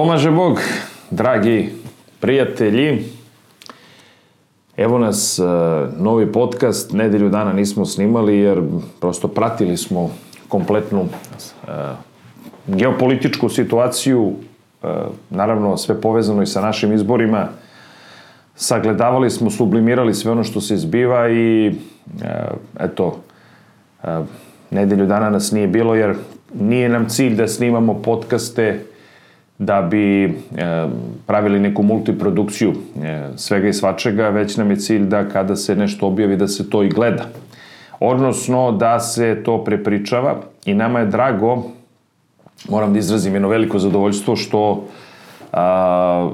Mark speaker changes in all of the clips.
Speaker 1: Pomaže Bog, dragi prijatelji. Evo nas, e, novi podcast, nedelju dana nismo snimali jer prosto pratili smo kompletnu e, geopolitičku situaciju, e, naravno sve povezano i sa našim izborima. Sagledavali smo, sublimirali sve ono što se zbiva i eto, nedelju dana nas nije bilo jer nije nam cilj da snimamo podcaste da bi e, pravili neku multiprodukciju e, svega i svačega, već nam je cilj da kada se nešto objavi da se to i gleda. Odnosno da se to prepričava i nama je drago, moram da izrazim jedno veliko zadovoljstvo što a,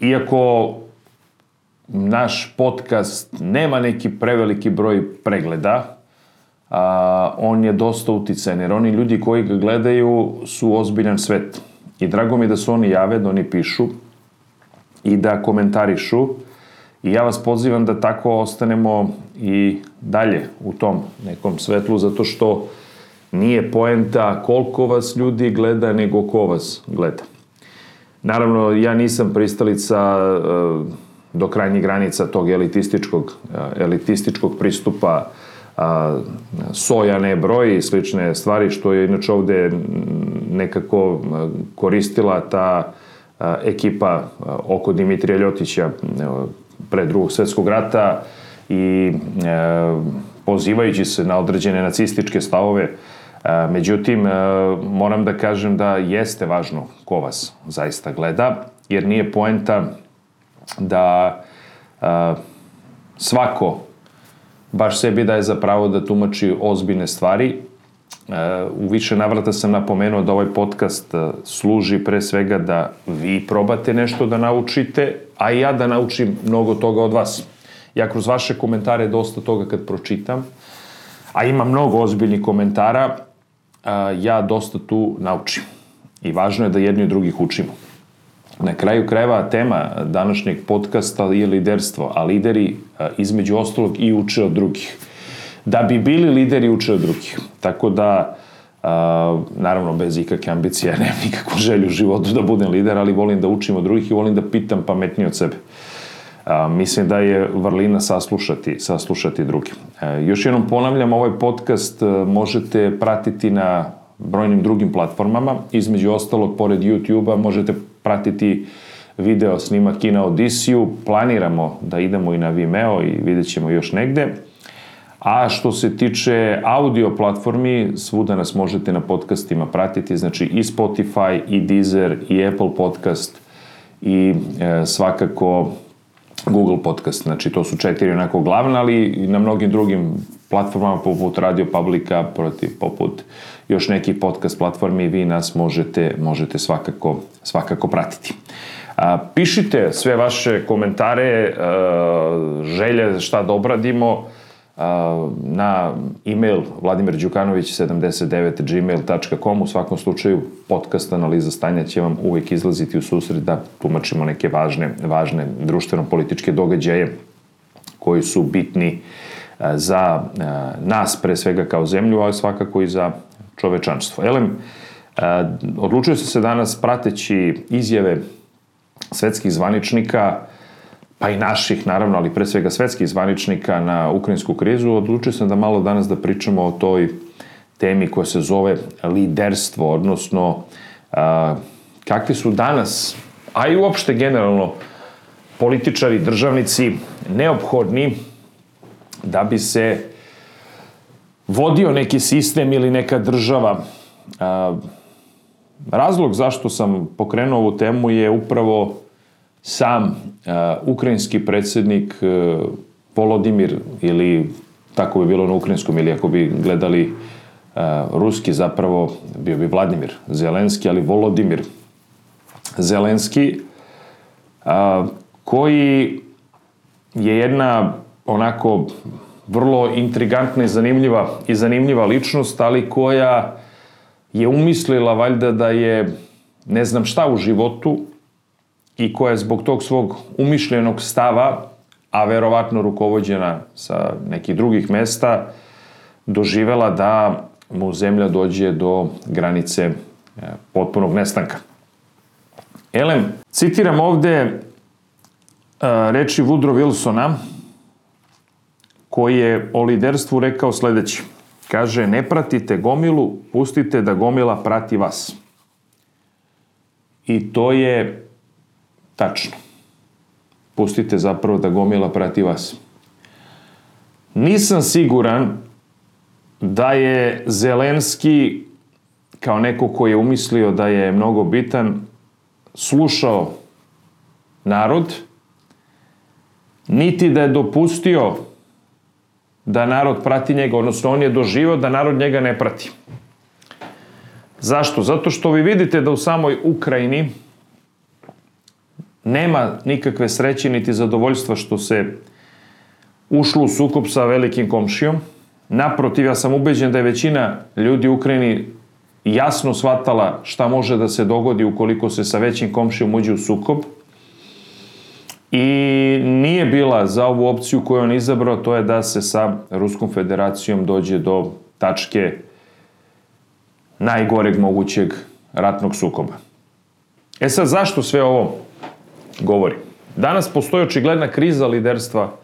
Speaker 1: iako naš podcast nema neki preveliki broj pregleda, a, on je dosta uticajan, jer oni ljudi koji ga gledaju su ozbiljan svet. I drago mi da su oni jave, da oni pišu i da komentarišu. I ja vas pozivam da tako ostanemo i dalje u tom nekom svetlu, zato što nije poenta koliko vas ljudi gleda, nego ko vas gleda. Naravno, ja nisam pristalica uh, do krajnjih granica tog elitističkog, uh, elitističkog pristupa a, soja ne broj i slične stvari, što je inače ovde nekako koristila ta a, ekipa a, oko Dimitrija Ljotića pre drugog svetskog rata i pozivajući se na određene nacističke stavove, međutim, moram da kažem da jeste važno ko vas zaista gleda, jer nije poenta da svako baš sebi daje za pravo da tumači ozbiljne stvari. E, u više navrata sam napomenuo da ovaj podcast e, služi pre svega da vi probate nešto da naučite, a i ja da naučim mnogo toga od vas. Ja kroz vaše komentare dosta toga kad pročitam, a ima mnogo ozbiljnih komentara, ja dosta tu naučim. I važno je da jedni od drugih učimo. Na kraju krajeva tema današnjeg podcasta je liderstvo, a lideri između ostalog i uče od drugih. Da bi bili lideri uče od drugih. Tako da, naravno bez ikakve ambicije, ja nemam nikakvu želju u životu da budem lider, ali volim da učim od drugih i volim da pitam pametnije od sebe. A, mislim da je vrlina saslušati, saslušati drugi. E, još jednom ponavljam, ovaj podcast možete pratiti na brojnim drugim platformama. Između ostalog, pored YouTube-a možete pratiti video snimak i na Odisiju. Planiramo da idemo i na Vimeo i vidjet ćemo još negde. A što se tiče audio platformi, svuda nas možete na podcastima pratiti, znači i Spotify, i Deezer, i Apple podcast i e, svakako Google podcast. Znači to su četiri onako glavne, ali i na mnogim drugim platformama poput Radio Publika, protiv, poput još nekih podcast platformi, vi nas možete, možete svakako, svakako pratiti. A, pišite sve vaše komentare, a, želje šta da obradimo na e-mail vladimirđukanović79 gmail.com u svakom slučaju podcast analiza stanja će vam uvek izlaziti u susret da tumačimo neke važne, važne društveno-političke događaje koji su bitni za nas pre svega kao zemlju, ali svakako i za čovečanstvo. Elem, odlučio sam se danas prateći izjave svetskih zvaničnika, pa i naših, naravno, ali pre svega svetskih zvaničnika na ukrajinsku krizu, odlučio sam da malo danas da pričamo o toj temi koja se zove liderstvo, odnosno a, kakvi su danas, a i uopšte generalno, političari, državnici neophodni da bi se vodio neki sistem ili neka država. Razlog zašto sam pokrenuo ovu temu je upravo sam ukrajinski predsednik Volodimir ili tako bi bilo na ukrajinskom ili ako bi gledali ruski zapravo bio bi Vladimir Zelenski, ali Volodimir Zelenski koji je jedna onako vrlo intrigantna i zanimljiva i zanimljiva ličnost, ali koja je umislila valjda da je ne znam šta u životu i koja je zbog tog svog umišljenog stava, a verovatno rukovođena sa nekih drugih mesta, doživela da mu zemlja dođe do granice e, potpunog nestanka. Elem, citiram ovde uh, reči Woodrow Wilsona, koji je o liderstvu rekao sledeće. Kaže, ne pratite gomilu, pustite da gomila prati vas. I to je tačno. Pustite zapravo da gomila prati vas. Nisam siguran da je Zelenski kao neko koji je umislio da je mnogo bitan slušao narod, niti da je dopustio da narod prati njega, odnosno on je doživao da narod njega ne prati. Zašto? Zato što vi vidite da u samoj Ukrajini nema nikakve sreće niti zadovoljstva što se ušlo u sukob sa velikim komšijom. Naprotiv, ja sam ubeđen da je većina ljudi u Ukrajini jasno shvatala šta može da se dogodi ukoliko se sa većim komšijom uđe u sukob i nije bila za ovu opciju koju on izabrao, to je da se sa Ruskom federacijom dođe do tačke najgoreg mogućeg ratnog sukoba. E sad, zašto sve ovo govori? Danas postoji očigledna kriza liderstva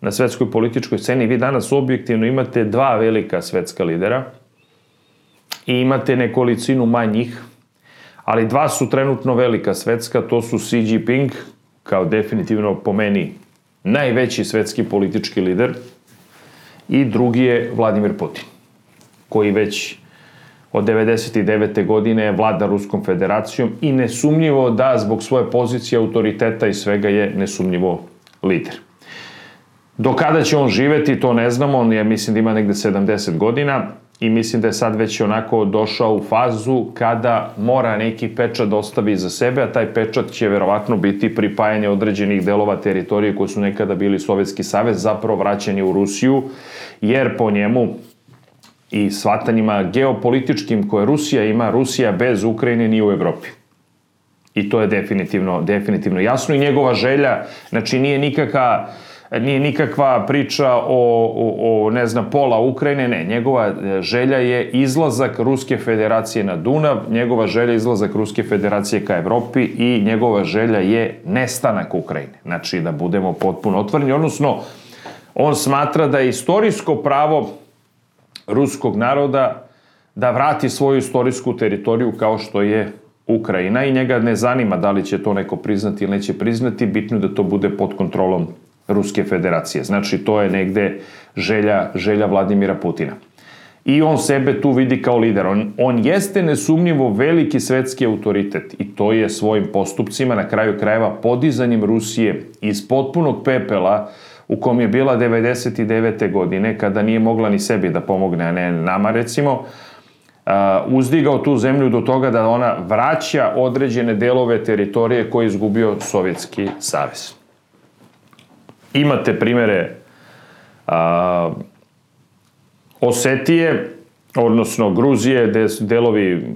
Speaker 1: na svetskoj političkoj sceni. Vi danas objektivno imate dva velika svetska lidera i imate nekolicinu manjih, ali dva su trenutno velika svetska, to su Xi Jinping, kao definitivno po meni najveći svetski politički lider, i drugi je Vladimir Putin, koji već od 99. godine vlada Ruskom federacijom i nesumnjivo da zbog svoje pozicije, autoriteta i svega je nesumnjivo lider. Do kada će on živeti, to ne znamo, on je, mislim da ima negde 70 godina i mislim da je sad već onako došao u fazu kada mora neki pečat da ostavi za sebe, a taj pečat će verovatno biti pripajanje određenih delova teritorije koje su nekada bili Sovjetski savez, zapravo vraćanje u Rusiju, jer po njemu i shvatanjima geopolitičkim koje Rusija ima, Rusija bez Ukrajine nije u Evropi. I to je definitivno, definitivno jasno i njegova želja, znači nije nikakva nije nikakva priča o, o, o, ne znam, pola Ukrajine, ne, njegova e, želja je izlazak Ruske federacije na Dunav, njegova želja je izlazak Ruske federacije ka Evropi i njegova želja je nestanak Ukrajine. Znači, da budemo potpuno otvoreni, odnosno, on smatra da je istorijsko pravo ruskog naroda da vrati svoju istorijsku teritoriju kao što je Ukrajina i njega ne zanima da li će to neko priznati ili neće priznati, bitno je da to bude pod kontrolom Ruske federacije. Znači, to je negde želja, želja Vladimira Putina. I on sebe tu vidi kao lider. On, on jeste nesumnjivo veliki svetski autoritet i to je svojim postupcima, na kraju krajeva, podizanjem Rusije iz potpunog pepela u kom je bila 99. godine, kada nije mogla ni sebi da pomogne, a ne nama recimo, uzdigao tu zemlju do toga da ona vraća određene delove teritorije koje je izgubio Sovjetski savez. Imate primere a, Osetije, odnosno Gruzije, delovi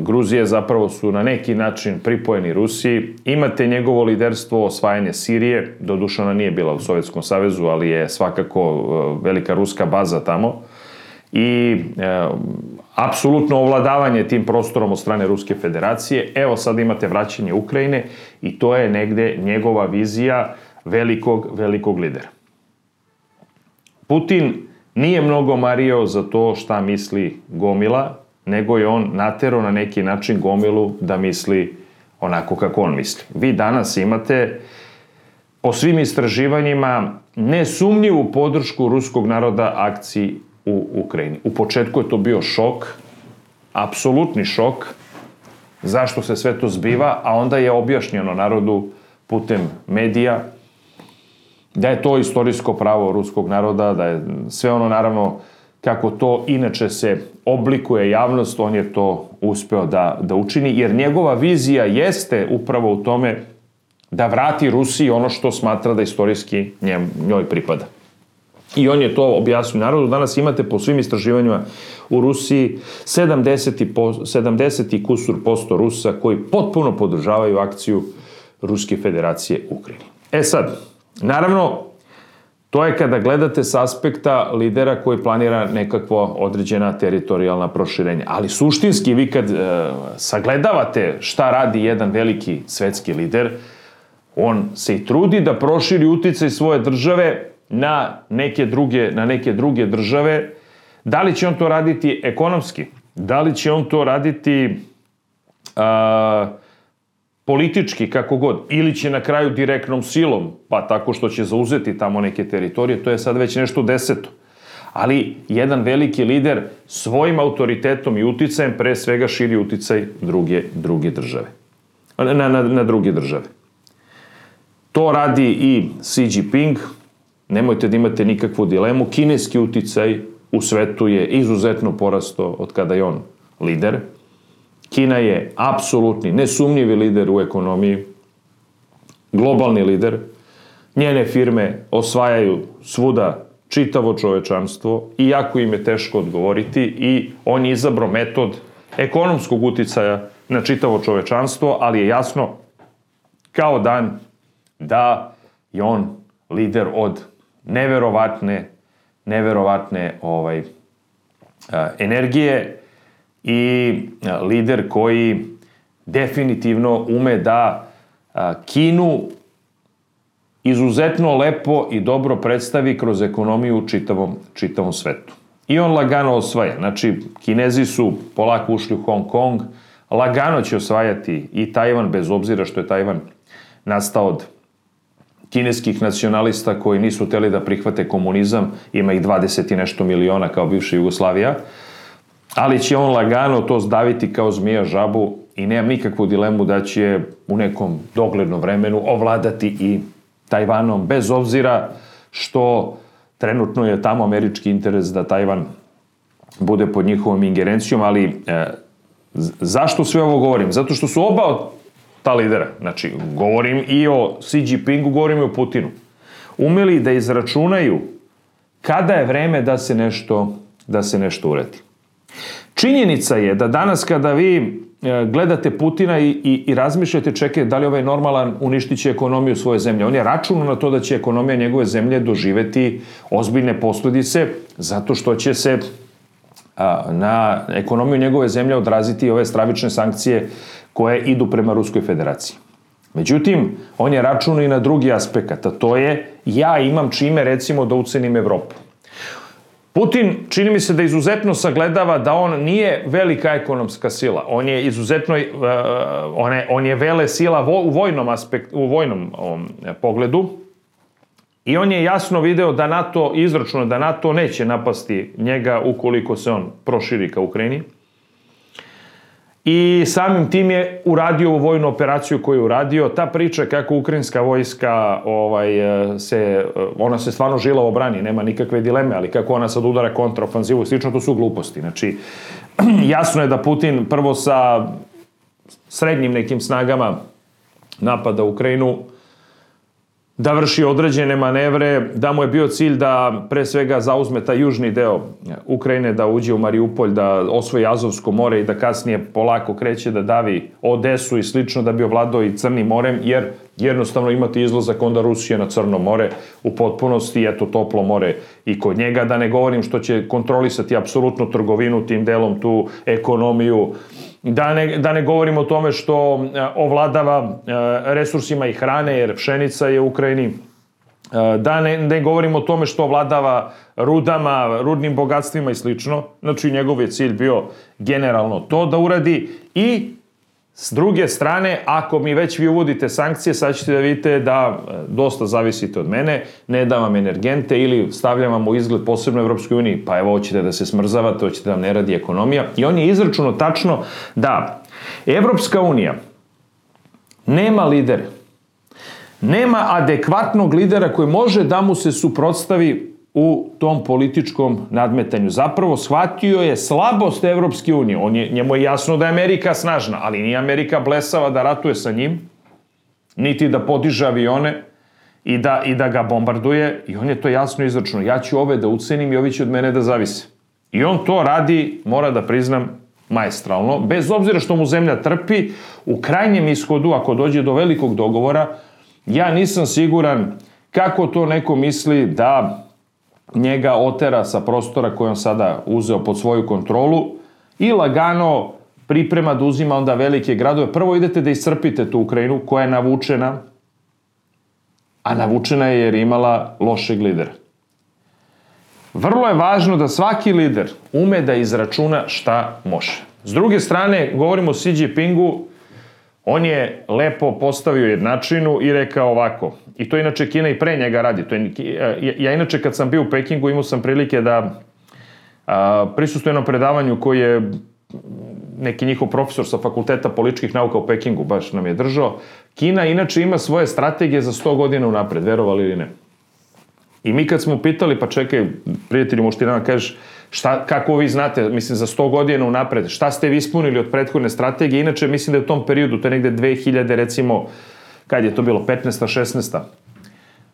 Speaker 1: Gruzije zapravo su na neki način pripojeni Rusiji. Imate njegovo liderstvo osvajanje Sirije, doduše ona nije bila u Sovjetskom savezu, ali je svakako a, velika ruska baza tamo. I e, apsolutno ovladavanje tim prostorom od strane Ruske federacije. Evo sad imate vraćanje Ukrajine i to je negde njegova vizija velikog, velikog lidera. Putin nije mnogo mario za to šta misli Gomila, nego je on natero na neki način Gomilu da misli onako kako on misli. Vi danas imate po svim istraživanjima nesumnjivu podršku ruskog naroda akciji u Ukrajini. U početku je to bio šok, apsolutni šok, zašto se sve to zbiva, a onda je objašnjeno narodu putem medija da je to istorijsko pravo ruskog naroda, da je sve ono naravno kako to inače se oblikuje javnost, on je to uspeo da, da učini, jer njegova vizija jeste upravo u tome da vrati Rusiji ono što smatra da istorijski njem, njoj pripada. I on je to objasnio narodu. Danas imate po svim istraživanjima u Rusiji 70 i, po, 70 i kusur posto Rusa koji potpuno podržavaju akciju Ruske federacije Ukrajini. E sad, Naravno, To je kada gledate s aspekta lidera koji planira nekakvo određena teritorijalna proširenja. Ali suštinski vi kad e, sagledavate šta radi jedan veliki svetski lider, on se i trudi da proširi uticaj svoje države na neke druge, na neke druge države. Da li će on to raditi ekonomski? Da li će on to raditi a, politički, kako god, ili će na kraju direktnom silom, pa tako što će zauzeti tamo neke teritorije, to je sad već nešto deseto. Ali jedan veliki lider svojim autoritetom i uticajem pre svega širi uticaj druge, druge države. Na, na, na druge države. To radi i Xi Jinping, nemojte da imate nikakvu dilemu, kineski uticaj u svetu je izuzetno porasto od kada je on lider. Kina je apsolutni, nesumnjivi lider u ekonomiji, globalni lider. Njene firme osvajaju svuda čitavo čovečanstvo i jako im je teško odgovoriti i on je izabro metod ekonomskog uticaja na čitavo čovečanstvo, ali je jasno kao dan da je on lider od neverovatne, neverovatne ovaj, energije i lider koji definitivno ume da Kinu izuzetno lepo i dobro predstavi kroz ekonomiju u čitavom, čitavom svetu. I on lagano osvaja. Znači, Kinezi su polako ušli u Hong Kong, lagano će osvajati i Tajvan, bez obzira što je Tajvan nastao od kineskih nacionalista koji nisu teli da prihvate komunizam, ima ih 20 i nešto miliona kao bivša Jugoslavija, ali će on lagano to zdaviti kao zmija žabu i nemam nikakvu dilemu da će u nekom doglednom vremenu ovladati i Tajvanom, bez obzira što trenutno je tamo američki interes da Tajvan bude pod njihovom ingerencijom, ali e, zašto sve ovo govorim? Zato što su oba ta lidera, znači govorim i o Xi Jinpingu, govorim i o Putinu, umeli da izračunaju kada je vreme da se nešto, da se nešto uredi. Činjenica je da danas kada vi e, gledate Putina i, i, i razmišljate, čekaj, da li ovaj normalan uništit će ekonomiju svoje zemlje. On je računao na to da će ekonomija njegove zemlje doživeti ozbiljne posledice, zato što će se a, na ekonomiju njegove zemlje odraziti ove stravične sankcije koje idu prema Ruskoj federaciji. Međutim, on je računao i na drugi aspekt, a to je ja imam čime recimo da ucenim Evropu. Putin čini mi se da izuzetno sagledava da on nije velika ekonomska sila. On je izuzetno uh, on je, on je vele sila vo, u vojnom aspektu u vojnom um, pogledu. I on je jasno video da NATO izračuna da NATO neće napasti njega ukoliko se on proširi ka Ukrajini i samim tim je uradio ovu vojnu operaciju koju je uradio. Ta priča kako ukrajinska vojska ovaj, se, ona se stvarno žila obrani, nema nikakve dileme, ali kako ona sad udara kontraofanzivu i slično, to su gluposti. Znači, jasno je da Putin prvo sa srednjim nekim snagama napada Ukrajinu, da vrši određene manevre, da mu je bio cilj da pre svega zauzme taj južni deo Ukrajine, da uđe u Mariupolj, da osvoji Azovsko more i da kasnije polako kreće da davi Odesu i slično da bi ovladao i Crnim morem, jer jednostavno imate izlazak onda Rusije na Crno more u potpunosti, eto toplo more i kod njega, da ne govorim što će kontrolisati apsolutno trgovinu tim delom, tu ekonomiju, Da ne, da ne govorimo o tome što e, ovladava e, resursima i hrane, jer pšenica je u Ukrajini. E, da ne, ne govorimo o tome što ovladava rudama, rudnim bogatstvima i slično. Znači, njegov je cilj bio generalno to da uradi i S druge strane, ako mi već vi uvodite sankcije, sad ćete da vidite da e, dosta zavisite od mene, ne dam vam energente ili stavljam vam u izgled posebno Evropskoj uniji, pa evo hoćete da se smrzavate, hoćete da vam ne radi ekonomija. I on je izračuno tačno da Evropska unija nema lidere, nema adekvatnog lidera koji može da mu se suprotstavi u tom političkom nadmetanju. Zapravo shvatio je slabost Evropske unije. On je, njemu je jasno da je Amerika snažna, ali nije Amerika blesava da ratuje sa njim, niti da podiže avione i da, i da ga bombarduje. I on je to jasno izračuno. Ja ću ove da ucenim i ovi će od mene da zavise. I on to radi, mora da priznam, maestralno, bez obzira što mu zemlja trpi, u krajnjem ishodu, ako dođe do velikog dogovora, ja nisam siguran kako to neko misli da njega otera sa prostora koji on sada uzeo pod svoju kontrolu i lagano priprema da uzima onda velike gradove. Prvo idete da iscrpite tu Ukrajinu koja je navučena, a navučena je jer imala lošeg lidera. Vrlo je važno da svaki lider ume da izračuna šta može. S druge strane, govorimo o Xi Jinpingu, on je lepo postavio jednačinu i rekao ovako, i to inače Kina i pre njega radi, to je, ja inače kad sam bio u Pekingu imao sam prilike da a, prisustujem na predavanju koji je neki njihov profesor sa fakulteta političkih nauka u Pekingu baš nam je držao. Kina inače ima svoje strategije za 100 godina unapred, verovali ili ne. I mi kad smo pitali, pa čekaj, prijatelji, možete nama kažeš, šta, kako vi znate, mislim, za 100 godina unapred, šta ste vi ispunili od prethodne strategije? Inače, mislim da je u tom periodu, to je negde 2000, recimo, kad je to bilo, 15. 16.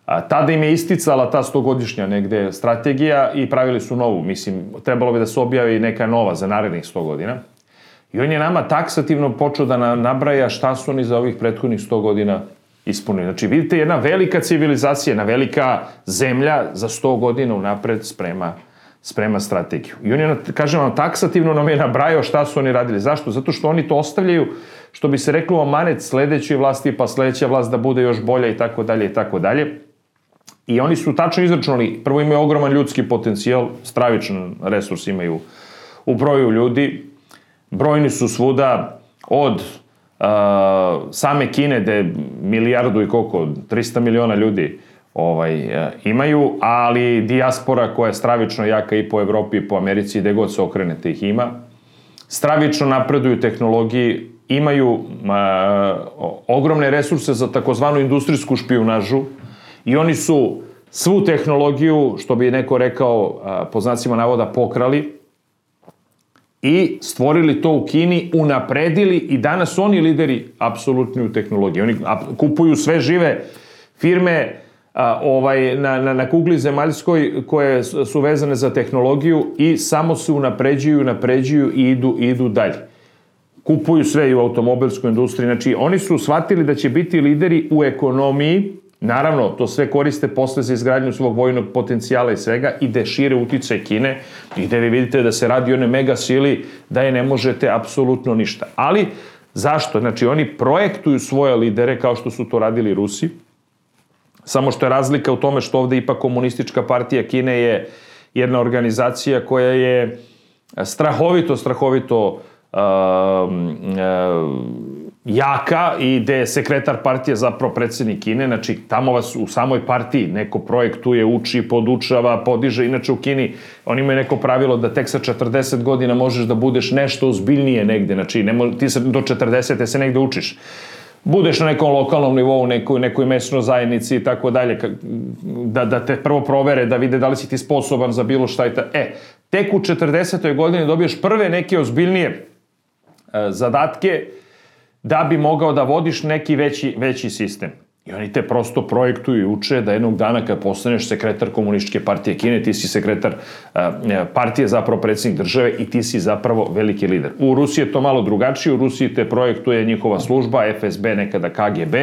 Speaker 1: A, tada im je isticala ta stogodišnja negde strategija i pravili su novu. Mislim, trebalo bi da se objavi neka nova za narednih 100 godina. I on je nama taksativno počeo da nabraja šta su oni za ovih prethodnih 100 godina ispunili. Znači, vidite, jedna velika civilizacija, jedna velika zemlja za 100 godina unapred sprema sprema strategiju. I on je, kažem vam, taksativno nam je nabrajao šta su oni radili. Zašto? Zato što oni to ostavljaju, što bi se reklo, manet sledećoj vlasti, pa sledeća vlast da bude još bolja i tako dalje i tako dalje. I oni su tačno izračunali, prvo imaju ogroman ljudski potencijal, stravičan resurs imaju u broju ljudi, brojni su svuda od uh, same Kine, gde milijardu i koliko, 300 miliona ljudi ovaj, uh, imaju, ali dijaspora koja je stravično jaka i po Evropi i po Americi, gde god se okrenete ih ima, stravično napreduju tehnologiji, imaju uh, ogromne resurse za takozvanu industrijsku špionažu i oni su svu tehnologiju, što bi neko rekao, uh, po znacima navoda, pokrali, i stvorili to u Kini, unapredili i danas oni lideri apsolutni u tehnologiji. Oni kupuju sve žive firme a, ovaj, na, na, na kugli zemaljskoj koje su vezane za tehnologiju i samo se unapređuju, unapređuju i idu, idu dalje. Kupuju sve i u automobilskoj industriji. Znači, oni su shvatili da će biti lideri u ekonomiji, Naravno, to sve koriste posle za izgradnju svog vojnog potencijala i svega i da šire utice Kine i da vi vidite da se radi one mega sili da je ne možete apsolutno ništa. Ali, zašto? Znači, oni projektuju svoje lidere kao što su to radili Rusi, samo što je razlika u tome što ovde ipak komunistička partija Kine je jedna organizacija koja je strahovito, strahovito uh, uh, jaka i gde je sekretar partije zapravo predsednik Kine, znači tamo vas u samoj partiji neko projektuje, uči, podučava, podiže, inače u Kini oni imaju neko pravilo da tek sa 40 godina možeš da budeš nešto ozbiljnije negde, znači ne mo, ti se do 40. se negde učiš budeš na nekom lokalnom nivou, nekoj, nekoj mesnoj zajednici i tako dalje, da, da te prvo provere, da vide da li si ti sposoban za bilo šta i ta... E, tek u 40. godini dobiješ prve neke ozbiljnije e, zadatke, da bi mogao da vodiš neki veći, veći sistem. I oni te prosto projektuju i uče da jednog dana kad postaneš sekretar komunističke partije Kine, ti si sekretar uh, partije zapravo predsednik države i ti si zapravo veliki lider. U Rusiji je to malo drugačije, u Rusiji te projektuje njihova služba, FSB, nekada KGB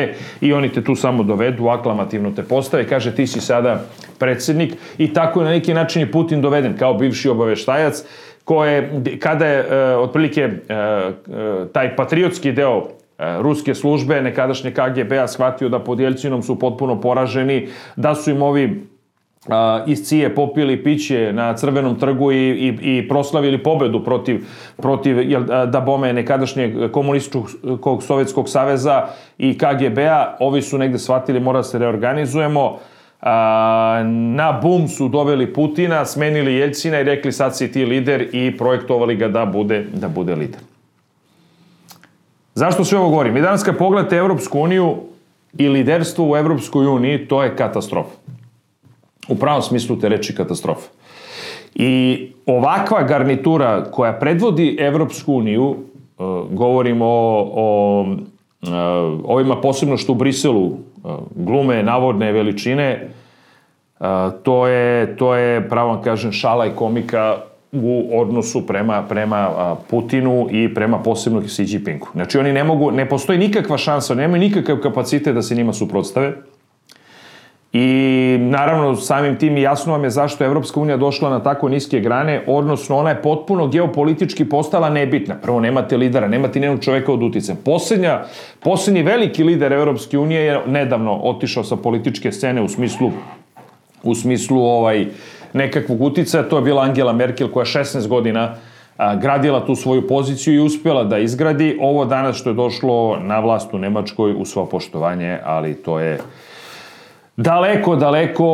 Speaker 1: i oni te tu samo dovedu, aklamativno te postave, kaže ti si sada predsednik i tako je na neki način i Putin doveden kao bivši obaveštajac koje, kada je e, otprilike e, e, taj patriotski deo e, ruske službe, nekadašnje KGB-a shvatio da pod Jelcinom su potpuno poraženi, da su im ovi iz Cije popili piće na Crvenom trgu i, i, i proslavili pobedu protiv, protiv jel, da bome nekadašnjeg komunističkog Sovjetskog saveza i KGB-a. Ovi su negde shvatili mora da se reorganizujemo a, na bum su doveli Putina, smenili Jeljcina i rekli sad si ti lider i projektovali ga da bude, da bude lider. Zašto sve ovo govorim? I danas kad pogledate Evropsku uniju i liderstvo u Evropskoj uniji, to je katastrofa. U pravom smislu te reči katastrofa. I ovakva garnitura koja predvodi Evropsku uniju, uh, govorimo o, o uh, ovima posebno što u Briselu glume navodne veličine, to je, to je, pravo kažem, šala i komika u odnosu prema, prema Putinu i prema posebno Xi Jinpingu. Znači oni ne mogu, ne postoji nikakva šansa, nemaju nikakav kapacitet da se njima suprotstave. I naravno samim tim jasno vam je zašto je Evropska unija došla na tako niske grane, odnosno ona je potpuno geopolitički postala nebitna. Prvo nemate lidera, nemate nijednog čoveka od uticaja. Poslednja, poslednji veliki lider Evropske unije je nedavno otišao sa političke scene u smislu u smislu ovaj nekakvog uticaja, to je bila Angela Merkel koja 16 godina a, gradila tu svoju poziciju i uspjela da izgradi. Ovo danas što je došlo na vlast u Nemačkoj u svo poštovanje, ali to je daleko, daleko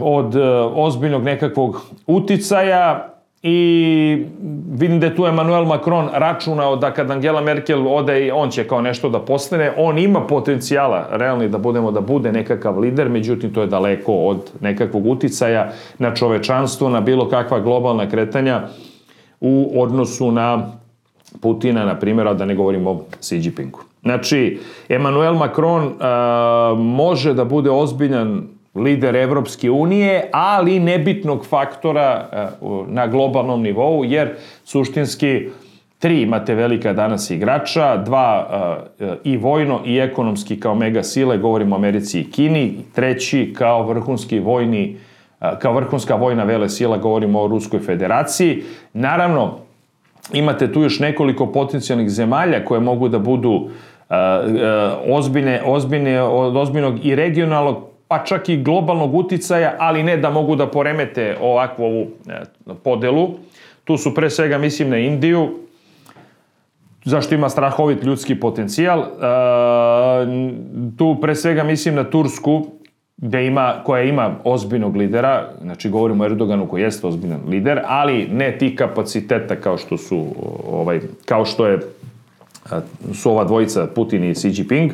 Speaker 1: od e, ozbiljnog nekakvog uticaja i vidim da je tu Emmanuel Macron računao da kad Angela Merkel ode, on će kao nešto da postane, on ima potencijala realni da budemo da bude nekakav lider, međutim to je daleko od nekakvog uticaja na čovečanstvo, na bilo kakva globalna kretanja u odnosu na Putina, na primjer, a da ne govorimo o Xi Jinpingu. Znači, Emmanuel Macron a, može da bude ozbiljan lider Evropske unije, ali nebitnog faktora a, na globalnom nivou, jer suštinski tri imate velika danas igrača, dva a, i vojno i ekonomski kao mega sile, govorimo o Americi i Kini, treći kao vrhunski vojni kao vrhunska vojna vele sila, govorimo o Ruskoj federaciji. Naravno, imate tu još nekoliko potencijalnih zemalja koje mogu da budu ozbiljne, ozbiljne, od ozbiljnog i regionalnog, pa čak i globalnog uticaja, ali ne da mogu da poremete ovakvu ovu e, podelu. Tu su pre svega, mislim, na Indiju, zašto ima strahovit ljudski potencijal. Tu pre svega mislim na Tursku, gde ima, koja ima ozbiljnog lidera, znači govorimo o Erdoganu koji jeste ozbiljan lider, ali ne ti kapaciteta kao što su ovaj kao što je su ova dvojica Putin i Xi Jinping.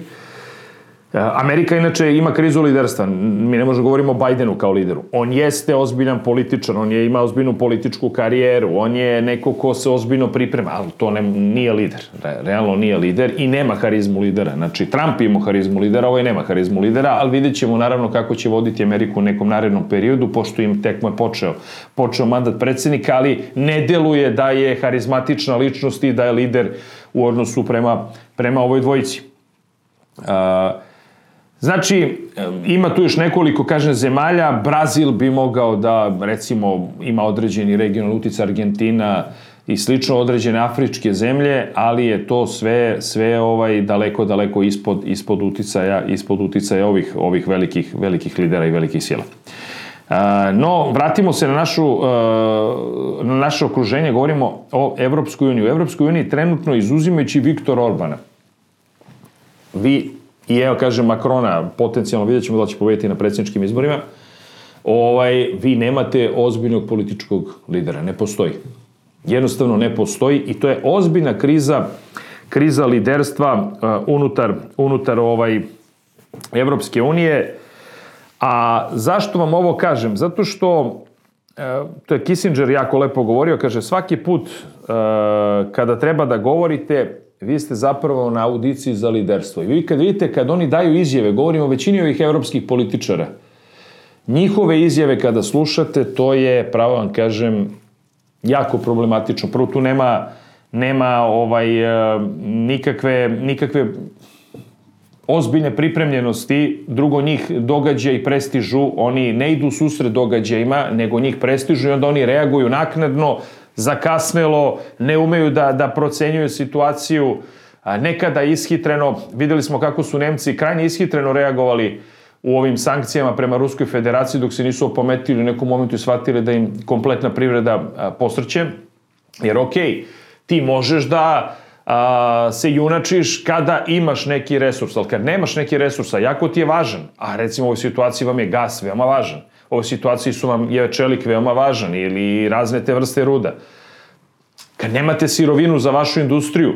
Speaker 1: Amerika inače ima krizu liderstva. Mi ne možemo govorimo o Bajdenu kao lideru. On jeste ozbiljan političar, on je ima ozbiljnu političku karijeru, on je neko ko se ozbiljno priprema, ali to ne, nije lider. Realno nije lider i nema harizmu lidera. Znači, Trump ima harizmu lidera, ovaj nema harizmu lidera, ali vidjet ćemo naravno kako će voditi Ameriku u nekom narednom periodu, pošto im tek mu je počeo, počeo mandat predsednika, ali ne deluje da je harizmatična ličnost i da je lider u odnosu prema, prema ovoj dvojici. Uh, Znači, ima tu još nekoliko, kažem, zemalja. Brazil bi mogao da, recimo, ima određeni regionalni utica Argentina i slično određene afričke zemlje, ali je to sve sve ovaj daleko daleko ispod ispod uticaja ispod uticaja ovih ovih velikih velikih lidera i velikih sila. No, vratimo se na našu na naše okruženje, govorimo o Evropskoj uniji. U Evropskoj uniji trenutno izuzimajući Viktor Orbana. Vi i evo, kaže Makrona, potencijalno vidjet ćemo da će pobediti na predsjedničkim izborima, ovaj, vi nemate ozbiljnog političkog lidera. Ne postoji. Jednostavno ne postoji i to je ozbiljna kriza kriza liderstva uh, unutar, unutar ovaj Evropske unije. A zašto vam ovo kažem? Zato što uh, to je Kissinger jako lepo govorio, kaže svaki put uh, kada treba da govorite vi ste zapravo na audiciji za liderstvo. I vi kad vidite, kad oni daju izjave, govorimo o većini ovih evropskih političara, njihove izjave kada slušate, to je, pravo vam kažem, jako problematično. Prvo, tu nema, nema ovaj, e, nikakve, nikakve ozbiljne pripremljenosti, drugo njih događaj prestižu, oni ne idu susred događajima, nego njih prestižu i onda oni reaguju naknadno, zakasnelo, ne umeju da, da procenjuju situaciju, nekada ishitreno, videli smo kako su Nemci krajnje ishitreno reagovali u ovim sankcijama prema Ruskoj federaciji dok se nisu opometili u nekom momentu i shvatili da im kompletna privreda posrće. Jer okej, okay, ti možeš da a, se junačiš kada imaš neki resurs, ali kad nemaš neki resurs, a jako ti je važan, a recimo u ovoj situaciji vam je gas veoma važan, ovoj situaciji su vam je čelik veoma važan ili razne te vrste ruda. Kad nemate sirovinu za vašu industriju,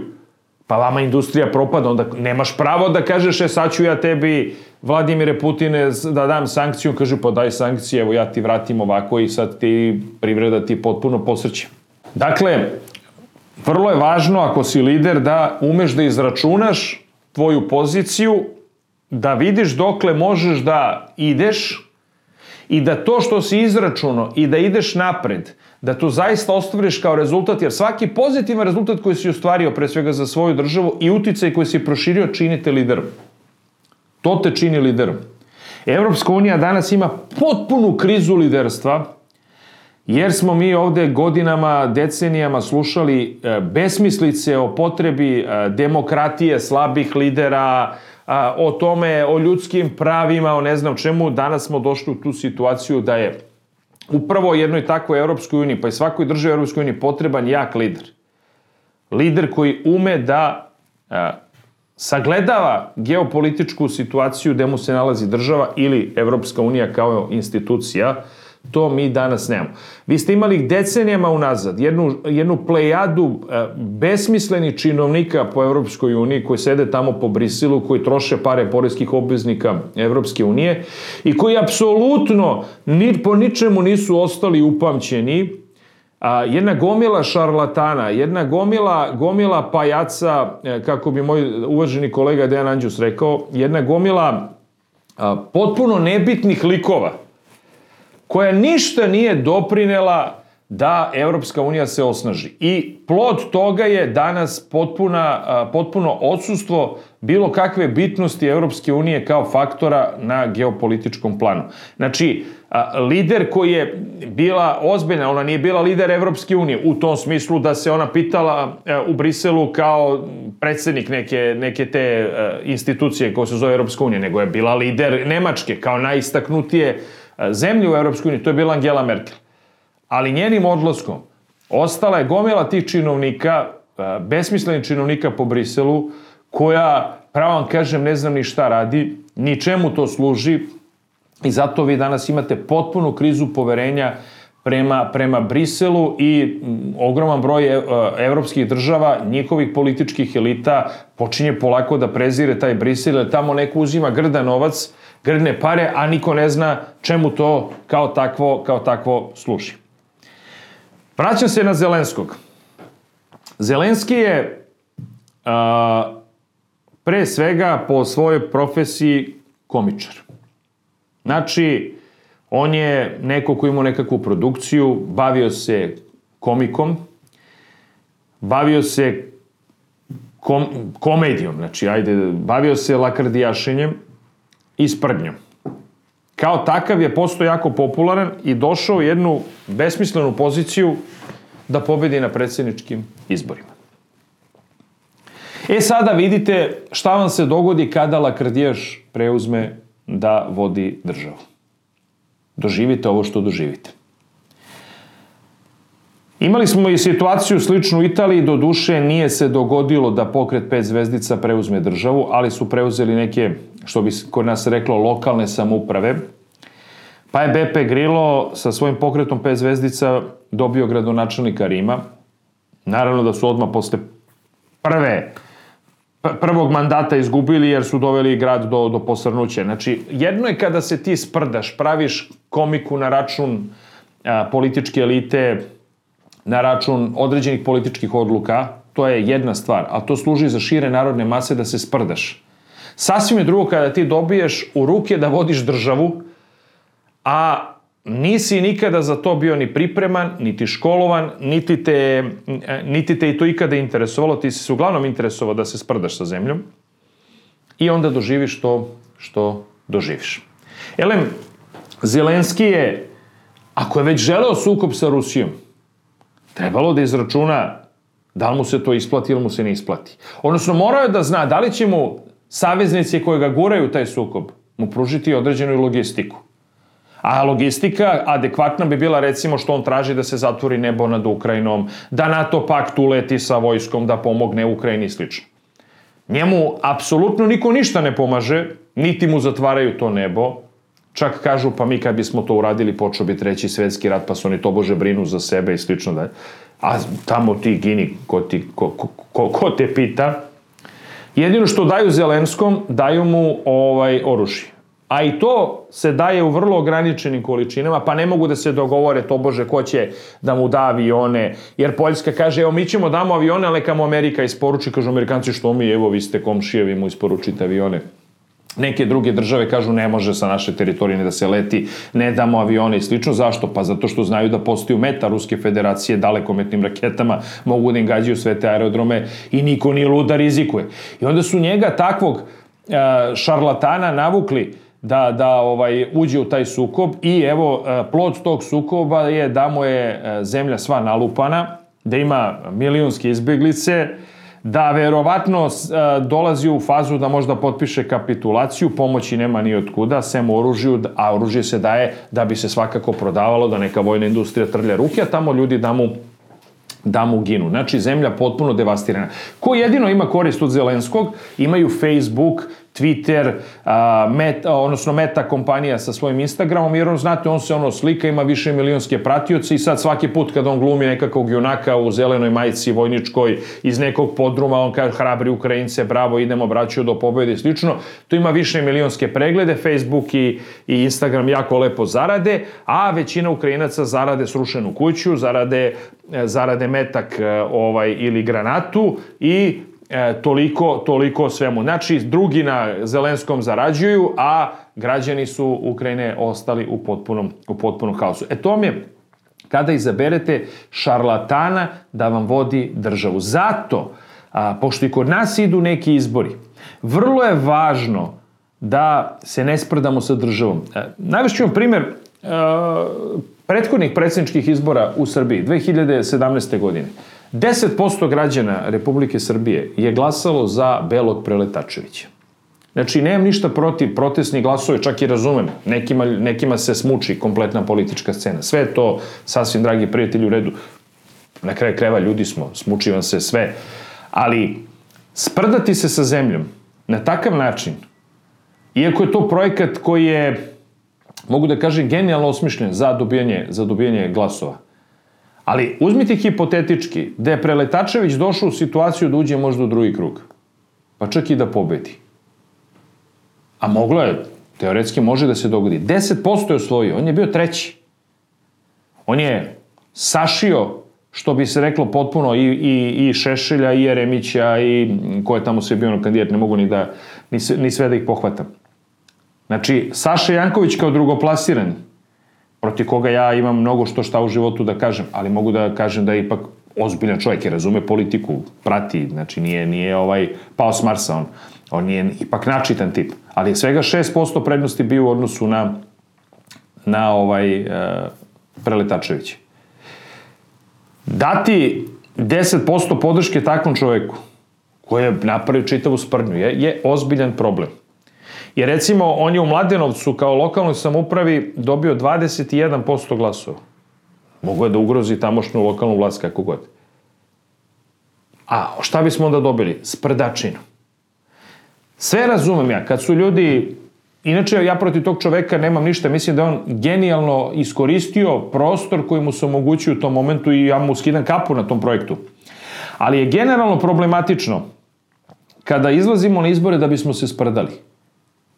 Speaker 1: pa vama industrija propada, onda nemaš pravo da kažeš, e sad ću ja tebi, Vladimire Putine, da dam sankciju, kaže, pa daj sankcije, evo ja ti vratim ovako i sad ti privreda ti potpuno posrće. Dakle, vrlo je važno ako si lider da umeš da izračunaš tvoju poziciju, da vidiš dokle možeš da ideš, i da to što si izračuno i da ideš napred, da to zaista ostvariš kao rezultat, jer svaki pozitivan rezultat koji si ostvario pre svega za svoju državu i uticaj koji si proširio čini te liderom. To te čini liderom. Evropska unija danas ima potpunu krizu liderstva, jer smo mi ovde godinama, decenijama slušali e, besmislice o potrebi e, demokratije, slabih lidera, o tome, o ljudskim pravima, o ne znam čemu. Danas smo došli u tu situaciju da je upravo jednoj takvoj Evropskoj uniji, pa i svakoj državi Evropskoj uniji potreban jak lider. Lider koji ume da sagledava geopolitičku situaciju gde mu se nalazi država ili Evropska unija kao institucija, to mi danas nemamo. Vi ste imali decenijama unazad jednu, jednu plejadu e, besmislenih činovnika po Evropskoj uniji koji sede tamo po Brisilu, koji troše pare poreskih obveznika Evropske unije i koji apsolutno ni, po ničemu nisu ostali upamćeni a, jedna gomila šarlatana, jedna gomila, gomila pajaca, e, kako bi moj uvaženi kolega Dejan Anđus rekao, jedna gomila a, potpuno nebitnih likova, koja ništa nije doprinela da Evropska unija se osnaži. I plod toga je danas potpuna, potpuno odsustvo bilo kakve bitnosti Evropske unije kao faktora na geopolitičkom planu. Znači, lider koji je bila ozbiljna, ona nije bila lider Evropske unije u tom smislu da se ona pitala e, u Briselu kao predsednik neke, neke te e, institucije koja se zove Evropska unija, nego je bila lider Nemačke kao najistaknutije zemlje u Evropskoj uniji, to je bila Angela Merkel. Ali njenim odlaskom ostala je gomila tih činovnika, besmislenih činovnika po Briselu, koja, pravo vam kažem, ne znam ni šta radi, ni čemu to služi, I zato vi danas imate potpunu krizu poverenja prema, prema Briselu i ogroman broj e, evropskih država, njihovih političkih elita počinje polako da prezire taj Brisel, jer tamo neko uzima grda novac, grdne pare, a niko ne zna čemu to kao takvo, kao takvo služi. Vraćam se na Zelenskog. Zelenski je a, pre svega po svojoj profesiji komičar. Znači, on je neko ko imao nekakvu produkciju, bavio se komikom, bavio se kom, komedijom, znači, ajde, bavio se lakardijašenjem i sprdnjom. Kao takav je postao jako popularan i došao jednu besmislenu poziciju da pobedi na predsjedničkim izborima. E sada vidite šta vam se dogodi kada lakardijaš preuzme da vodi državu. Doživite ovo što doživite. Imali smo i situaciju sličnu u Italiji, do duše nije se dogodilo da pokret pet zvezdica preuzme državu, ali su preuzeli neke, što bi kod nas reklo, lokalne samuprave. Pa je Beppe Grillo sa svojim pokretom pet zvezdica dobio gradonačelnika Rima. Naravno da su odmah posle prve prvog mandata izgubili jer su doveli grad do, do posrnuća. Znači, jedno je kada se ti sprdaš, praviš komiku na račun a, političke elite, na račun određenih političkih odluka, to je jedna stvar, a to služi za šire narodne mase da se sprdaš. Sasvim je drugo kada ti dobiješ u ruke da vodiš državu, a nisi nikada za to bio ni pripreman, niti školovan, niti te, niti te i to ikada interesovalo, ti si se uglavnom interesovao da se sprdaš sa zemljom i onda doživiš to što doživiš. Elem, Zelenski je, ako je već želeo sukob sa Rusijom, trebalo da izračuna da li mu se to isplati ili mu se ne isplati. Odnosno, morao je da zna da li će mu saveznici koji ga guraju taj sukob mu pružiti određenu logistiku. A logistika adekvatna bi bila recimo što on traži da se zatvori nebo nad Ukrajinom, da NATO pakt uleti sa vojskom da pomogne Ukrajini i slično. Njemu apsolutno niko ništa ne pomaže, niti mu zatvaraju to nebo, čak kažu pa mi kad bismo to uradili počeo bi treći svetski rat pa su oni to bože brinu za sebe i slično da. A tamo ti gini ko, ti, ko, ko, ko, te pita? Jedino što daju Zelenskom daju mu ovaj oružje a i to se daje u vrlo ograničenim količinama, pa ne mogu da se dogovore to bože ko će da mu da avione, jer Poljska kaže evo mi ćemo damo avione, ali kamo Amerika isporuči, kažu Amerikanci što mi, evo vi ste komšijevi mu isporučite avione. Neke druge države kažu ne može sa naše teritorije da se leti, ne damo avione i slično. Zašto? Pa zato što znaju da postaju meta Ruske federacije dalekometnim raketama, mogu da ingađaju sve te aerodrome i niko nije luda rizikuje. I onda su njega takvog šarlatana navukli da, da ovaj, uđe u taj sukob i evo, e, plod tog sukoba je da mu je e, zemlja sva nalupana, da ima milionske izbjeglice, da verovatno e, dolazi u fazu da možda potpiše kapitulaciju, pomoći nema ni od kuda, sem oružju, a oružje se daje da bi se svakako prodavalo, da neka vojna industrija trlja ruke, a tamo ljudi da mu da mu ginu. Znači, zemlja potpuno devastirana. Ko jedino ima korist od Zelenskog? Imaju Facebook, Twitter, a, Meta, odnosno Meta kompanija sa svojim Instagramom, jer on, znate, on se ono slika, ima više milionske pratioce i sad svaki put kad on glumi nekakvog junaka u zelenoj majici vojničkoj iz nekog podruma, on kaže hrabri Ukrajince, bravo, idemo, braću do pobede i slično. To ima više milionske preglede, Facebook i, i Instagram jako lepo zarade, a većina Ukrajinaca zarade srušenu kuću, zarade, zarade metak ovaj, ili granatu i E, toliko, toliko svemu. Znači, drugi na Zelenskom zarađuju, a građani su Ukrajine ostali u potpunom, u potpunom haosu. E to je kada izaberete šarlatana da vam vodi državu. Zato, a, pošto i kod nas idu neki izbori, vrlo je važno da se ne sprdamo sa državom. E, najveći vam primjer e, prethodnih predsjedničkih izbora u Srbiji 2017. godine. 10% građana Republike Srbije je glasalo za Belog Preletačevića. Znači, nemam ništa protiv protestni glasove, čak i razumem. Nekima, nekima se smuči kompletna politička scena. Sve to, sasvim dragi prijatelji, u redu. Na kraju kreva ljudi smo, smuči vam se sve. Ali, sprdati se sa zemljom na takav način, iako je to projekat koji je, mogu da kažem, genijalno osmišljen za dobijanje, za dobijanje glasova, Ali uzmite hipotetički da je Preletačević došao u situaciju da uđe možda u drugi krug. Pa čak i da pobedi. A moglo je, teoretski može da se dogodi. 10% je osvojio, on je bio treći. On je sašio, što bi se reklo potpuno, i, i, i Šešelja, i Jeremića, i ko je tamo sve bio na kandidat, ne mogu ni, da, ni, ni sve da ih pohvatam. Znači, Saša Janković kao drugoplasirani, protiv koga ja imam mnogo što šta u životu da kažem, ali mogu da kažem da je ipak ozbiljan čovjek i razume politiku, prati, znači nije, nije ovaj pao s Marsa, on, on nije ipak načitan tip, ali je svega 6% prednosti bio u odnosu na na ovaj uh, Preletačević. Dati 10% podrške takvom čoveku koji je napravio čitavu sprnju je, je ozbiljan problem. Jer recimo, on je u Mladenovcu kao lokalnoj samupravi dobio 21% glasova. Mogu je da ugrozi tamošnju lokalnu vlast kako god. A šta bismo onda dobili? Sprdačinu. Sve razumem ja. Kad su ljudi Inače, ja protiv tog čoveka nemam ništa. Mislim da on genijalno iskoristio prostor koji mu se omogućuje u tom momentu i ja mu skidam kapu na tom projektu. Ali je generalno problematično kada izlazimo na izbore da bismo se sprdali.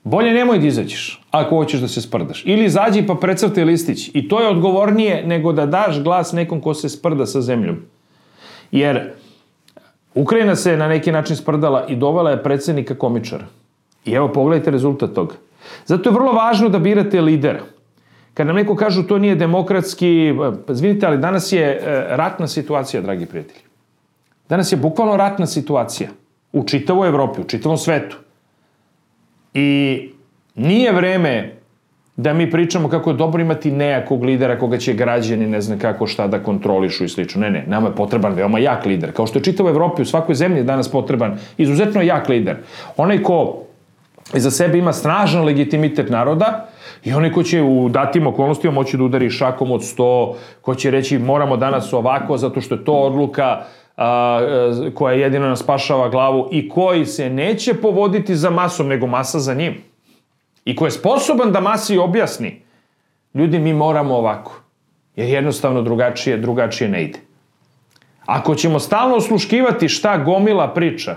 Speaker 1: Bolje nemoj da izađeš ako hoćeš da se sprdaš. Ili izađi pa precrtaj listić. I to je odgovornije nego da daš glas nekom ko se sprda sa zemljom. Jer Ukrajina se na neki način sprdala i dovela je predsednika komičara. I evo pogledajte rezultat toga. Zato je vrlo važno da birate lidera. Kad nam neko kažu to nije demokratski, vidite, ali danas je e, ratna situacija, dragi prijatelji. Danas je bukvalno ratna situacija. U čitavoj Evropi, u čitavom svetu. I nije vreme da mi pričamo kako je dobro imati nejakog lidera koga će građani ne znam kako šta da kontrolišu i slično. Ne, ne, nama je potreban veoma jak lider. Kao što je čitavo Evropi, u svakoj zemlji je danas potreban izuzetno jak lider. Onaj ko iza sebe ima snažan legitimitet naroda i onaj ko će u datim okolnostima moći da udari šakom od 100, ko će reći moramo danas ovako zato što je to odluka a, koja jedino nas spašava glavu i koji se neće povoditi za masom, nego masa za njim. I ko je sposoban da masi objasni, ljudi, mi moramo ovako. Jer jednostavno drugačije, drugačije ne ide. Ako ćemo stalno osluškivati šta gomila priča,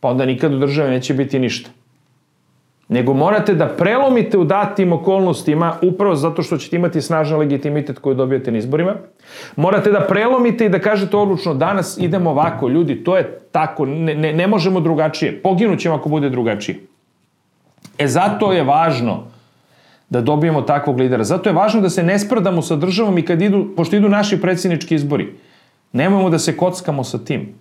Speaker 1: pa onda nikad u državi neće biti ništa nego morate da prelomite u datim okolnostima upravo zato što ćete imati snažan legitimitet koji dobijete na izborima. Morate da prelomite i da kažete odlučno danas idemo ovako, ljudi, to je tako, ne, ne, ne možemo drugačije. Poginućemo ako bude drugačije. E zato je važno da dobijemo takvog lidera. Zato je važno da se ne sprdamo sa državom i kad idu, pošto idu naši predsjednički izbori, nemojmo da se kockamo sa tim.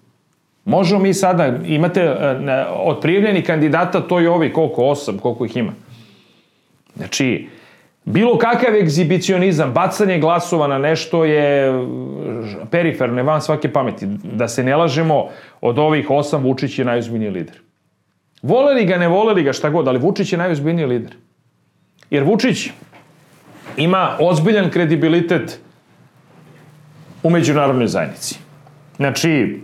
Speaker 1: Možemo mi sada, imate e, od prijavljenih kandidata, to je ovi, koliko, osam, koliko ih ima. Znači, bilo kakav egzibicionizam, bacanje glasova na nešto je periferno, van svake pameti. Da se ne lažemo, od ovih osam Vučić je najuzbiljniji lider. Voleli ga, ne voleli ga, šta god, ali Vučić je najuzbiljniji lider. Jer Vučić ima ozbiljan kredibilitet u međunarodnoj zajednici. Znači,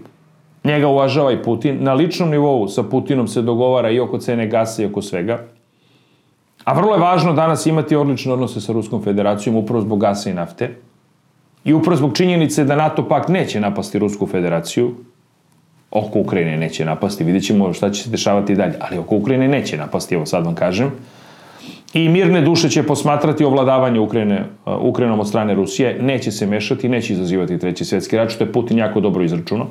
Speaker 1: njega uvažava i Putin. Na ličnom nivou sa Putinom se dogovara i oko cene gasa i oko svega. A vrlo je važno danas imati odlične odnose sa Ruskom federacijom upravo zbog gasa i nafte. I upravo zbog činjenice da NATO pak neće napasti Rusku federaciju, oko Ukrajine neće napasti, vidjet ćemo šta će se dešavati dalje, ali oko Ukrajine neće napasti, evo sad vam kažem. I mirne duše će posmatrati ovladavanje Ukrajine, Ukrajinom od strane Rusije, neće se mešati, neće izazivati treći svetski rat, što je Putin jako dobro izračunao.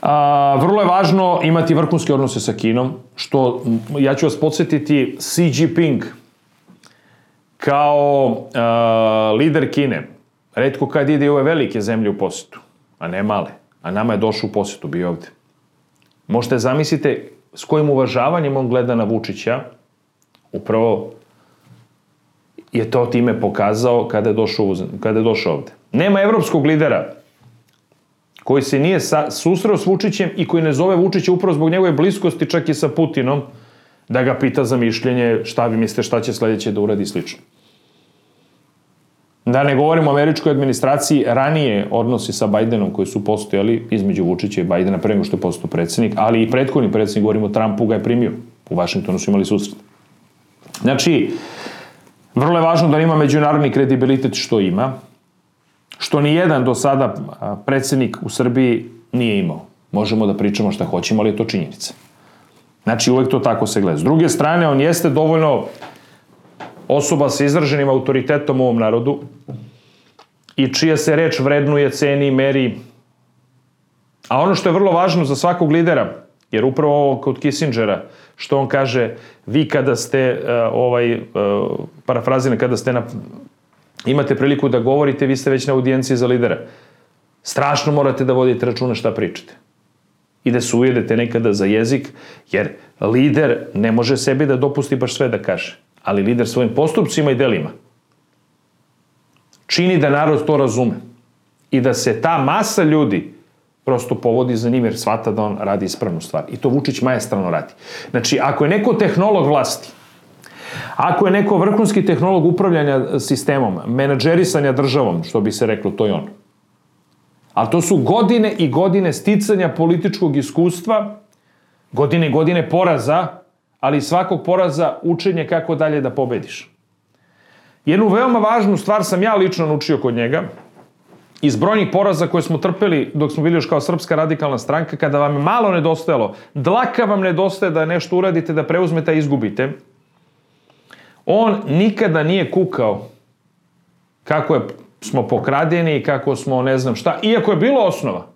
Speaker 1: A, vrlo je važno imati vrhunske odnose sa Kinom, što, ja ću vas podsjetiti, Xi Jinping kao a, lider Kine, redko kad ide u ove velike zemlje u posetu, a ne male, a nama je došao u posetu, bio ovde. Možete zamislite s kojim uvažavanjem on gleda na Vučića, upravo je to time pokazao kada je došao, kada je došao ovde. Nema evropskog lidera koji se nije sa, susreo s Vučićem i koji ne zove Vučića upravo zbog njegove bliskosti čak i sa Putinom, da ga pita za mišljenje šta vi mislite šta će sledeće da uradi slično. Da ne govorimo o američkoj administraciji, ranije odnosi sa Bajdenom koji su postojali između Vučića i Bajdena pre nego što je postao predsednik, ali i prethodni predsednik, govorimo o Trumpu, ga je primio. U Vašingtonu su imali susret. Znači, vrlo je važno da ima međunarodni kredibilitet što ima, što ni jedan do sada predsednik u Srbiji nije imao. Možemo da pričamo šta hoćemo, ali je to činjenica. Znači, uvek to tako se gleda. S druge strane, on jeste dovoljno osoba sa izraženim autoritetom u ovom narodu i čija se reč vrednuje, ceni, meri. A ono što je vrlo važno za svakog lidera, jer upravo ovo kod Kissingera, što on kaže, vi kada ste, uh, ovaj, uh, parafrazine, kada ste na imate priliku da govorite, vi ste već na audijenciji za lidera. Strašno morate da vodite računa šta pričate. I da se ujedete nekada za jezik, jer lider ne može sebi da dopusti baš sve da kaže. Ali lider svojim postupcima i delima čini da narod to razume. I da se ta masa ljudi prosto povodi za njim jer shvata da on radi ispravnu stvar. I to Vučić majestrano radi. Znači, ako je neko tehnolog vlasti, Ako je neko vrhunski tehnolog upravljanja sistemom, menadžerisanja državom, što bi se reklo, to je on. Ali to su godine i godine sticanja političkog iskustva, godine i godine poraza, ali svakog poraza učenje kako dalje da pobediš. Jednu veoma važnu stvar sam ja lično naučio kod njega, iz brojnih poraza koje smo trpeli dok smo bili još kao Srpska radikalna stranka, kada vam je malo nedostajalo, dlaka vam nedostaje da nešto uradite, da preuzmete, a izgubite, On nikada nije kukao kako je, smo pokradeni i kako smo ne znam šta, iako je bilo osnova.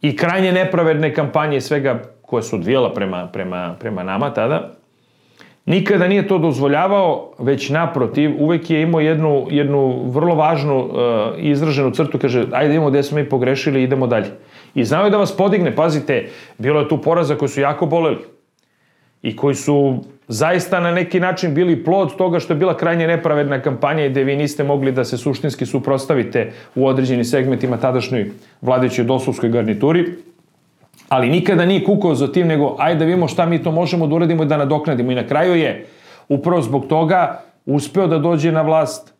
Speaker 1: I krajnje nepravedne kampanje svega koje su odvijela prema, prema, prema nama tada, nikada nije to dozvoljavao, već naprotiv, uvek je imao jednu, jednu vrlo važnu uh, izraženu crtu, kaže, ajde idemo gde smo mi pogrešili, idemo dalje. I znao je da vas podigne, pazite, bilo je tu poraza koji su jako boleli i koji su zaista na neki način bili plod toga što je bila krajnje nepravedna kampanja i gde vi niste mogli da se suštinski suprostavite u određenim segmentima tadašnjoj vladajućoj dosovskoj garnituri, ali nikada nije kukao za tim, nego ajde da vidimo šta mi to možemo da uradimo i da nadoknadimo. I na kraju je, upravo zbog toga, uspeo da dođe na vlast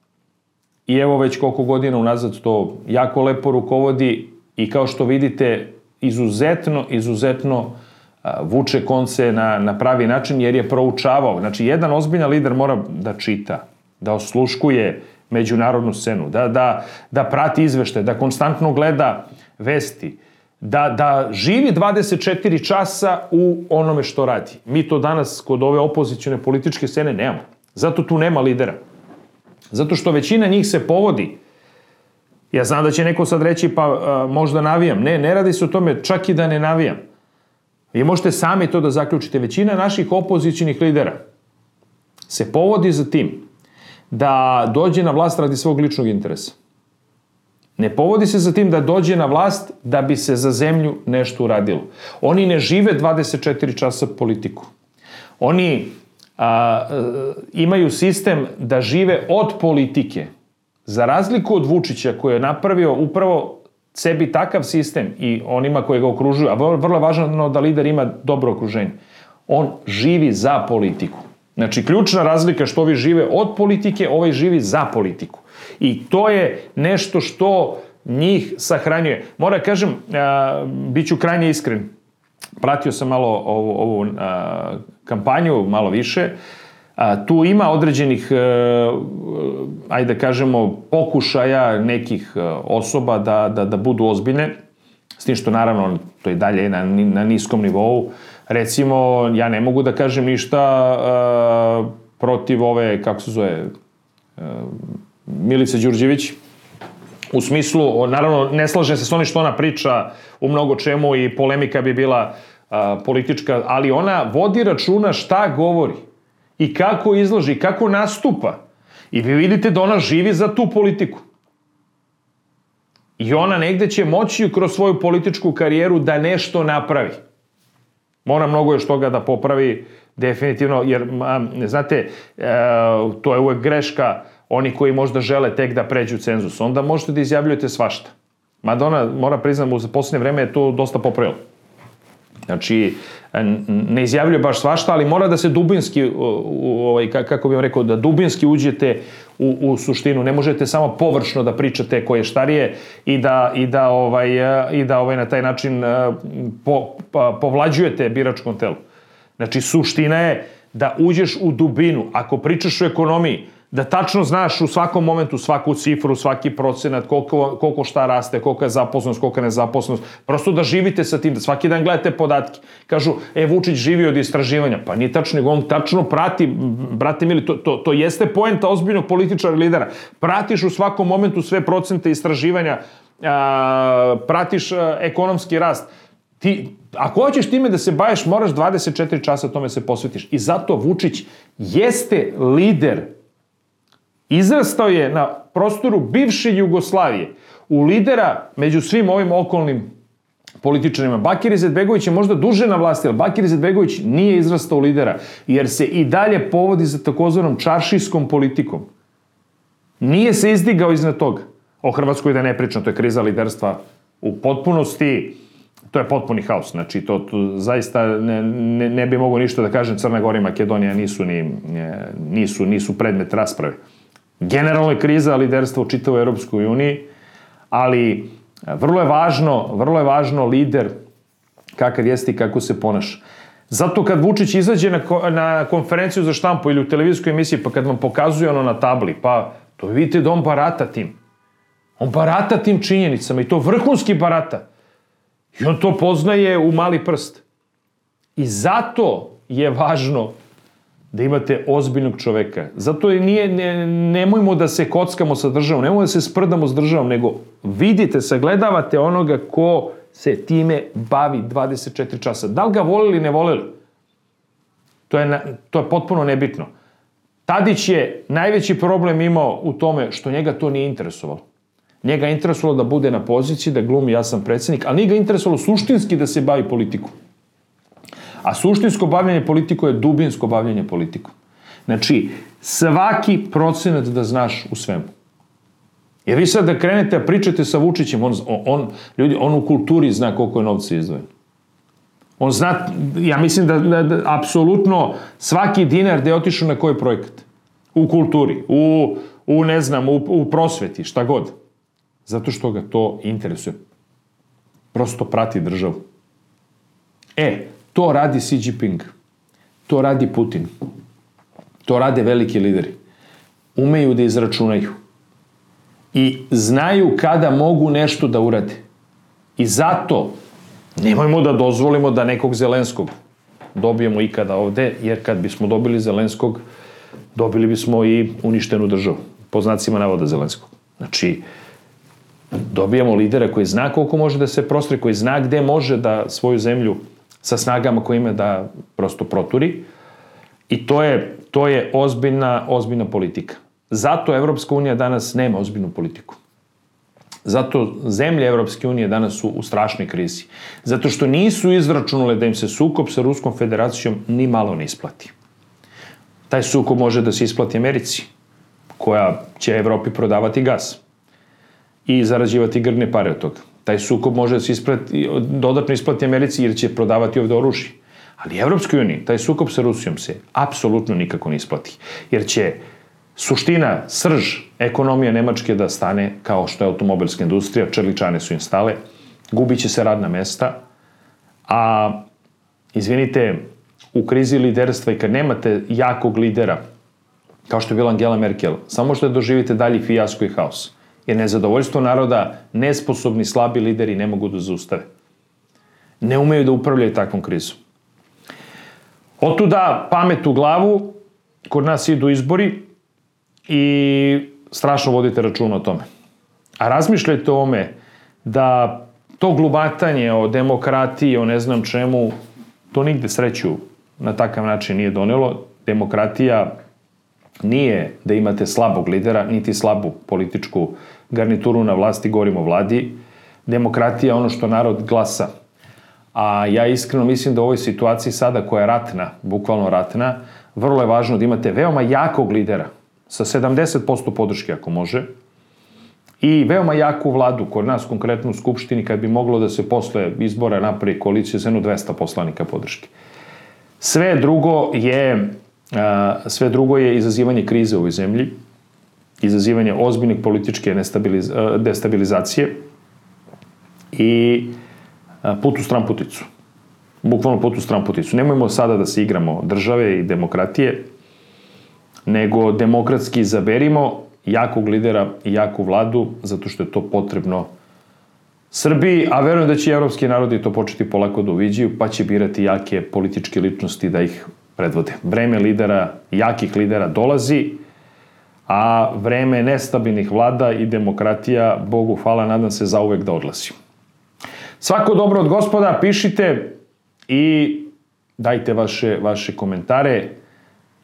Speaker 1: i evo već koliko godina unazad to jako lepo rukovodi i kao što vidite, izuzetno, izuzetno vuče konce na, na pravi način jer je proučavao. Znači, jedan ozbiljan lider mora da čita, da osluškuje međunarodnu scenu, da, da, da prati izvešte, da konstantno gleda vesti, da, da živi 24 časa u onome što radi. Mi to danas kod ove opozicijone političke scene nemamo. Zato tu nema lidera. Zato što većina njih se povodi. Ja znam da će neko sad reći pa a, možda navijam. Ne, ne radi se o tome čak i da ne navijam Vi možete sami to da zaključite. Većina naših opozicijnih lidera se povodi za tim da dođe na vlast radi svog ličnog interesa. Ne povodi se za tim da dođe na vlast da bi se za zemlju nešto uradilo. Oni ne žive 24 časa politiku. Oni a, imaju sistem da žive od politike. Za razliku od Vučića koji je napravio upravo sebi takav sistem i onima koji ga okružuju, a vrlo važno da lider ima dobro okruženje, on živi za politiku. Znači, ključna razlika što ovi žive od politike, ovaj živi za politiku. I to je nešto što njih sahranjuje. Mora kažem, a, bit ću krajnje iskren, pratio sam malo ovu, ovu a, kampanju, malo više, a, tu ima određenih, a, e, ajde da kažemo, pokušaja nekih e, osoba da, da, da budu ozbiljne, s tim što naravno to je dalje na, na niskom nivou. Recimo, ja ne mogu da kažem ništa a, protiv ove, kako se zove, a, Milice Đurđević, u smislu, naravno, ne slažem se s onim što ona priča u mnogo čemu i polemika bi bila a, politička, ali ona vodi računa šta govori i kako izloži, kako nastupa. I vi vidite da ona živi za tu politiku. I ona negde će moći kroz svoju političku karijeru da nešto napravi. Mora mnogo još toga da popravi, definitivno, jer, znate, e, to je uvek greška oni koji možda žele tek da pređu cenzus. Onda možete da izjavljujete svašta. Madonna, mora priznam, u poslednje vreme je to dosta popravilo. Znači, ne izjavljuje baš svašta, ali mora da se dubinski, ovaj, kako bih vam rekao, da dubinski uđete u, u suštinu. Ne možete samo površno da pričate koje štarije i da, i da, ovaj, i da ovaj, na taj način po, pa, povlađujete biračkom telu. Znači, suština je da uđeš u dubinu. Ako pričaš o ekonomiji, da tačno znaš u svakom momentu svaku cifru, svaki procenat, koliko, koliko šta raste, kolika je zaposlenost, kolika je nezaposlenost. Prosto da živite sa tim, da svaki dan gledate podatke. Kažu, e, Vučić živi od istraživanja. Pa nije tačno, nego on tačno prati, brate mili, to, to, to jeste poenta ozbiljnog političara lidera. Pratiš u svakom momentu sve procente istraživanja, a, pratiš a, ekonomski rast. Ti, ako hoćeš time da se baviš, moraš 24 časa tome se posvetiš. I zato Vučić jeste lider Izrastao je na prostoru bivše Jugoslavije u lidera među svim ovim okolnim političarima. Bakir Izetbegović je možda duže na vlasti, ali Bakir Izetbegović nije izrastao lidera, jer se i dalje povodi za takozvanom čaršijskom politikom. Nije se izdigao iznad toga. O Hrvatskoj da ne pričam, to je kriza liderstva u potpunosti, to je potpuni haos. Znači, to, to zaista ne, ne, ne bi mogo ništa da kažem, Crna Gora i Makedonija nisu, ni, nisu, nisu predmet rasprave. Generalno je kriza liderstva u čitavoj Europskoj uniji, ali vrlo je važno, vrlo je važno lider kakav jeste i kako se ponaša. Zato kad Vučić izađe na, na konferenciju za štampu ili u televizijskoj emisiji, pa kad vam pokazuje ono na tabli, pa to vidite da on barata tim. On barata tim činjenicama i to vrhunski barata. I on to poznaje u mali prst. I zato je važno da imate ozbiljnog čoveka. Zato je nije, ne, nemojmo da se kockamo sa državom, nemojmo da se sprdamo s državom, nego vidite, sagledavate onoga ko se time bavi 24 časa. Da li ga volili, ne volili? To je, to je potpuno nebitno. Tadić je najveći problem imao u tome što njega to nije interesovalo. Njega je interesovalo da bude na poziciji, da glumi ja sam predsednik, ali nije ga interesovalo suštinski da se bavi politikom. A suštinsko bavljanje politiko je dubinsko bavljanje politikom. Znači, svaki procenat da znaš u svemu. Jer vi sad da krenete, pričate sa Vučićem, on, on, ljudi, on u kulturi zna koliko je novca izdvojen. On zna, ja mislim da, da, da apsolutno svaki dinar da je otišao na koji projekat. U kulturi, u, u ne znam, u, u prosveti, šta god. Zato što ga to interesuje. Prosto prati državu. E, To radi Xi Jinping. To radi Putin. To rade veliki lideri. Umeju da izračunaju. I znaju kada mogu nešto da urade. I zato nemojmo da dozvolimo da nekog Zelenskog dobijemo ikada ovde, jer kad bismo dobili Zelenskog, dobili bismo i uništenu državu. Po znacima navoda Zelenskog. Znači, dobijamo lidera koji zna koliko može da se prostri, koji zna gde može da svoju zemlju sa snagama koje ima da prosto proturi. I to je, to je ozbiljna, ozbiljna politika. Zato Evropska unija danas nema ozbiljnu politiku. Zato zemlje Evropske unije danas su u strašnoj krizi. Zato što nisu izračunule da im se sukob sa Ruskom federacijom ni malo ne isplati. Taj sukob može da se isplati Americi, koja će Evropi prodavati gas i zarađivati grdne pare od toga. Taj sukob može da se isplati, dodatno isplati Americi jer će prodavati ovde oružje. Ali Evropskoj uniji, taj sukob sa Rusijom se apsolutno nikako ne isplati. Jer će suština, srž ekonomije Nemačke da stane kao što je automobilska industrija, čeličane su im stale, gubit će se radna mesta, a izvinite, u krizi liderstva i kad nemate jakog lidera, kao što je bila Angela Merkel, samo možete da doživite dalji fijasko i haos. Jer nezadovoljstvo naroda, nesposobni, slabi lideri ne mogu da zaustave. Ne umeju da upravljaju takvom krizom. Otuda pamet u glavu, kod nas idu izbori i strašno vodite računa o tome. A razmišljajte o ome da to glubatanje o demokratiji, o ne znam čemu, to nigde sreću na takav način nije donelo. Demokratija nije da imate slabog lidera, niti slabu političku garnituru na vlasti, govorimo o vladi. Demokratija je ono što narod glasa. A ja iskreno mislim da u ovoj situaciji sada koja je ratna, bukvalno ratna, vrlo je važno da imate veoma jakog lidera, sa 70% podrške ako može, i veoma jaku vladu, kod nas konkretno u Skupštini, kad bi moglo da se posle izbora napravi koalicija sa jedno 200 poslanika podrške. Sve drugo je sve drugo je izazivanje krize u ovoj zemlji, izazivanje ozbiljnih političke destabilizacije i put u stramputicu. Bukvalno put u stramputicu. Nemojmo sada da se igramo države i demokratije, nego demokratski izaberimo jakog lidera i jaku vladu, zato što je to potrebno Srbiji, a verujem da će evropski narodi to početi polako da uviđaju, pa će birati jake političke ličnosti da ih predvode. Vreme lidera, jakih lidera dolazi, a vreme nestabilnih vlada i demokratija, Bogu hvala, nadam se, zauvek da odlazi. Svako dobro od gospoda, pišite i dajte vaše, vaše komentare,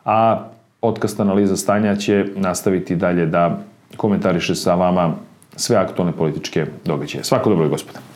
Speaker 1: a Podcast analiza stanja će nastaviti dalje da komentariše sa vama sve aktualne političke događaje. Svako dobro, gospodine.